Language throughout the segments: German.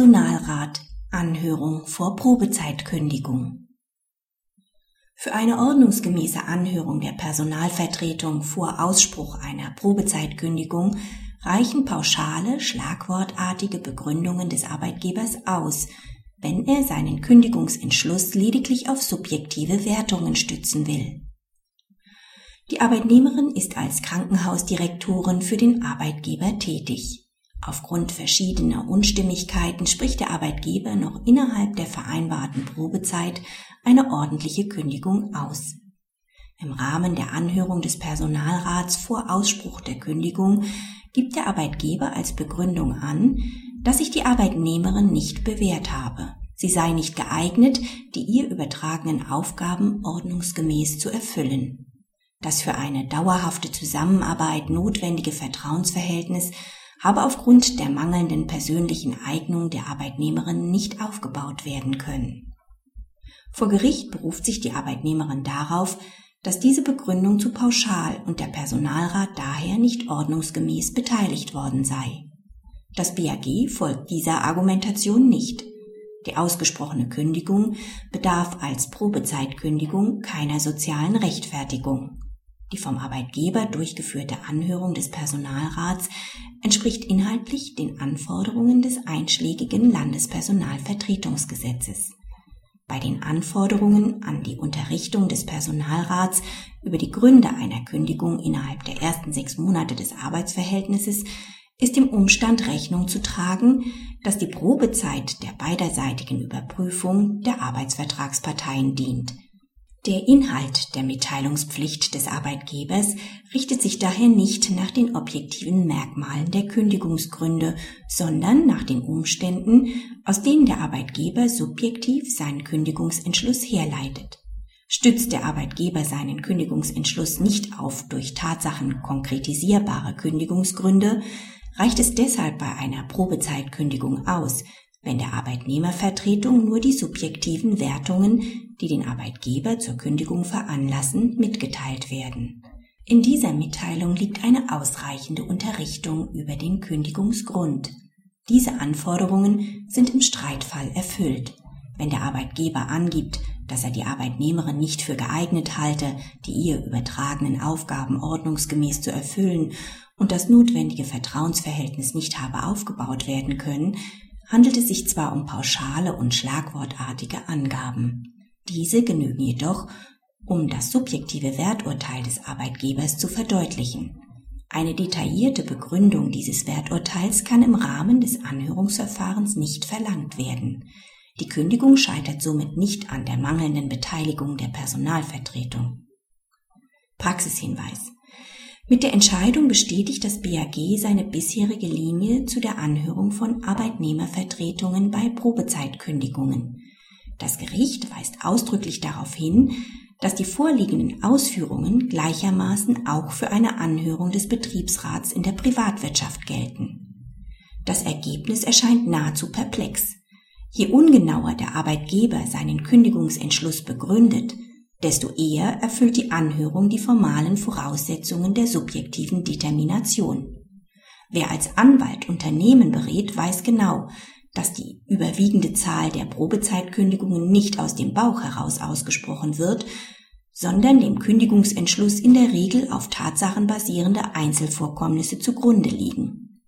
Personalrat Anhörung vor Probezeitkündigung Für eine ordnungsgemäße Anhörung der Personalvertretung vor Ausspruch einer Probezeitkündigung reichen pauschale, schlagwortartige Begründungen des Arbeitgebers aus, wenn er seinen Kündigungsentschluss lediglich auf subjektive Wertungen stützen will. Die Arbeitnehmerin ist als Krankenhausdirektorin für den Arbeitgeber tätig. Aufgrund verschiedener Unstimmigkeiten spricht der Arbeitgeber noch innerhalb der vereinbarten Probezeit eine ordentliche Kündigung aus. Im Rahmen der Anhörung des Personalrats vor Ausspruch der Kündigung gibt der Arbeitgeber als Begründung an, dass sich die Arbeitnehmerin nicht bewährt habe. Sie sei nicht geeignet, die ihr übertragenen Aufgaben ordnungsgemäß zu erfüllen. Das für eine dauerhafte Zusammenarbeit notwendige Vertrauensverhältnis habe aufgrund der mangelnden persönlichen Eignung der Arbeitnehmerin nicht aufgebaut werden können. Vor Gericht beruft sich die Arbeitnehmerin darauf, dass diese Begründung zu pauschal und der Personalrat daher nicht ordnungsgemäß beteiligt worden sei. Das BAG folgt dieser Argumentation nicht. Die ausgesprochene Kündigung bedarf als Probezeitkündigung keiner sozialen Rechtfertigung. Die vom Arbeitgeber durchgeführte Anhörung des Personalrats entspricht inhaltlich den Anforderungen des einschlägigen Landespersonalvertretungsgesetzes. Bei den Anforderungen an die Unterrichtung des Personalrats über die Gründe einer Kündigung innerhalb der ersten sechs Monate des Arbeitsverhältnisses ist dem Umstand Rechnung zu tragen, dass die Probezeit der beiderseitigen Überprüfung der Arbeitsvertragsparteien dient – der Inhalt der Mitteilungspflicht des Arbeitgebers richtet sich daher nicht nach den objektiven Merkmalen der Kündigungsgründe, sondern nach den Umständen, aus denen der Arbeitgeber subjektiv seinen Kündigungsentschluss herleitet. Stützt der Arbeitgeber seinen Kündigungsentschluss nicht auf durch Tatsachen konkretisierbare Kündigungsgründe, reicht es deshalb bei einer Probezeitkündigung aus, wenn der Arbeitnehmervertretung nur die subjektiven Wertungen, die den Arbeitgeber zur Kündigung veranlassen, mitgeteilt werden. In dieser Mitteilung liegt eine ausreichende Unterrichtung über den Kündigungsgrund. Diese Anforderungen sind im Streitfall erfüllt. Wenn der Arbeitgeber angibt, dass er die Arbeitnehmerin nicht für geeignet halte, die ihr übertragenen Aufgaben ordnungsgemäß zu erfüllen und das notwendige Vertrauensverhältnis nicht habe aufgebaut werden können, handelt es sich zwar um pauschale und schlagwortartige Angaben. Diese genügen jedoch, um das subjektive Werturteil des Arbeitgebers zu verdeutlichen. Eine detaillierte Begründung dieses Werturteils kann im Rahmen des Anhörungsverfahrens nicht verlangt werden. Die Kündigung scheitert somit nicht an der mangelnden Beteiligung der Personalvertretung. Praxishinweis. Mit der Entscheidung bestätigt das BAG seine bisherige Linie zu der Anhörung von Arbeitnehmervertretungen bei Probezeitkündigungen. Das Gericht weist ausdrücklich darauf hin, dass die vorliegenden Ausführungen gleichermaßen auch für eine Anhörung des Betriebsrats in der Privatwirtschaft gelten. Das Ergebnis erscheint nahezu perplex. Je ungenauer der Arbeitgeber seinen Kündigungsentschluss begründet, desto eher erfüllt die Anhörung die formalen Voraussetzungen der subjektiven Determination. Wer als Anwalt Unternehmen berät, weiß genau, dass die überwiegende Zahl der Probezeitkündigungen nicht aus dem Bauch heraus ausgesprochen wird, sondern dem Kündigungsentschluss in der Regel auf Tatsachen basierende Einzelvorkommnisse zugrunde liegen.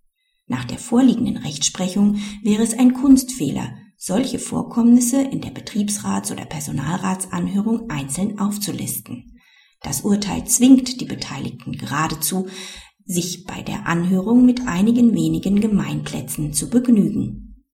Nach der vorliegenden Rechtsprechung wäre es ein Kunstfehler, solche Vorkommnisse in der Betriebsrats- oder Personalratsanhörung einzeln aufzulisten. Das Urteil zwingt die Beteiligten geradezu, sich bei der Anhörung mit einigen wenigen Gemeinplätzen zu begnügen.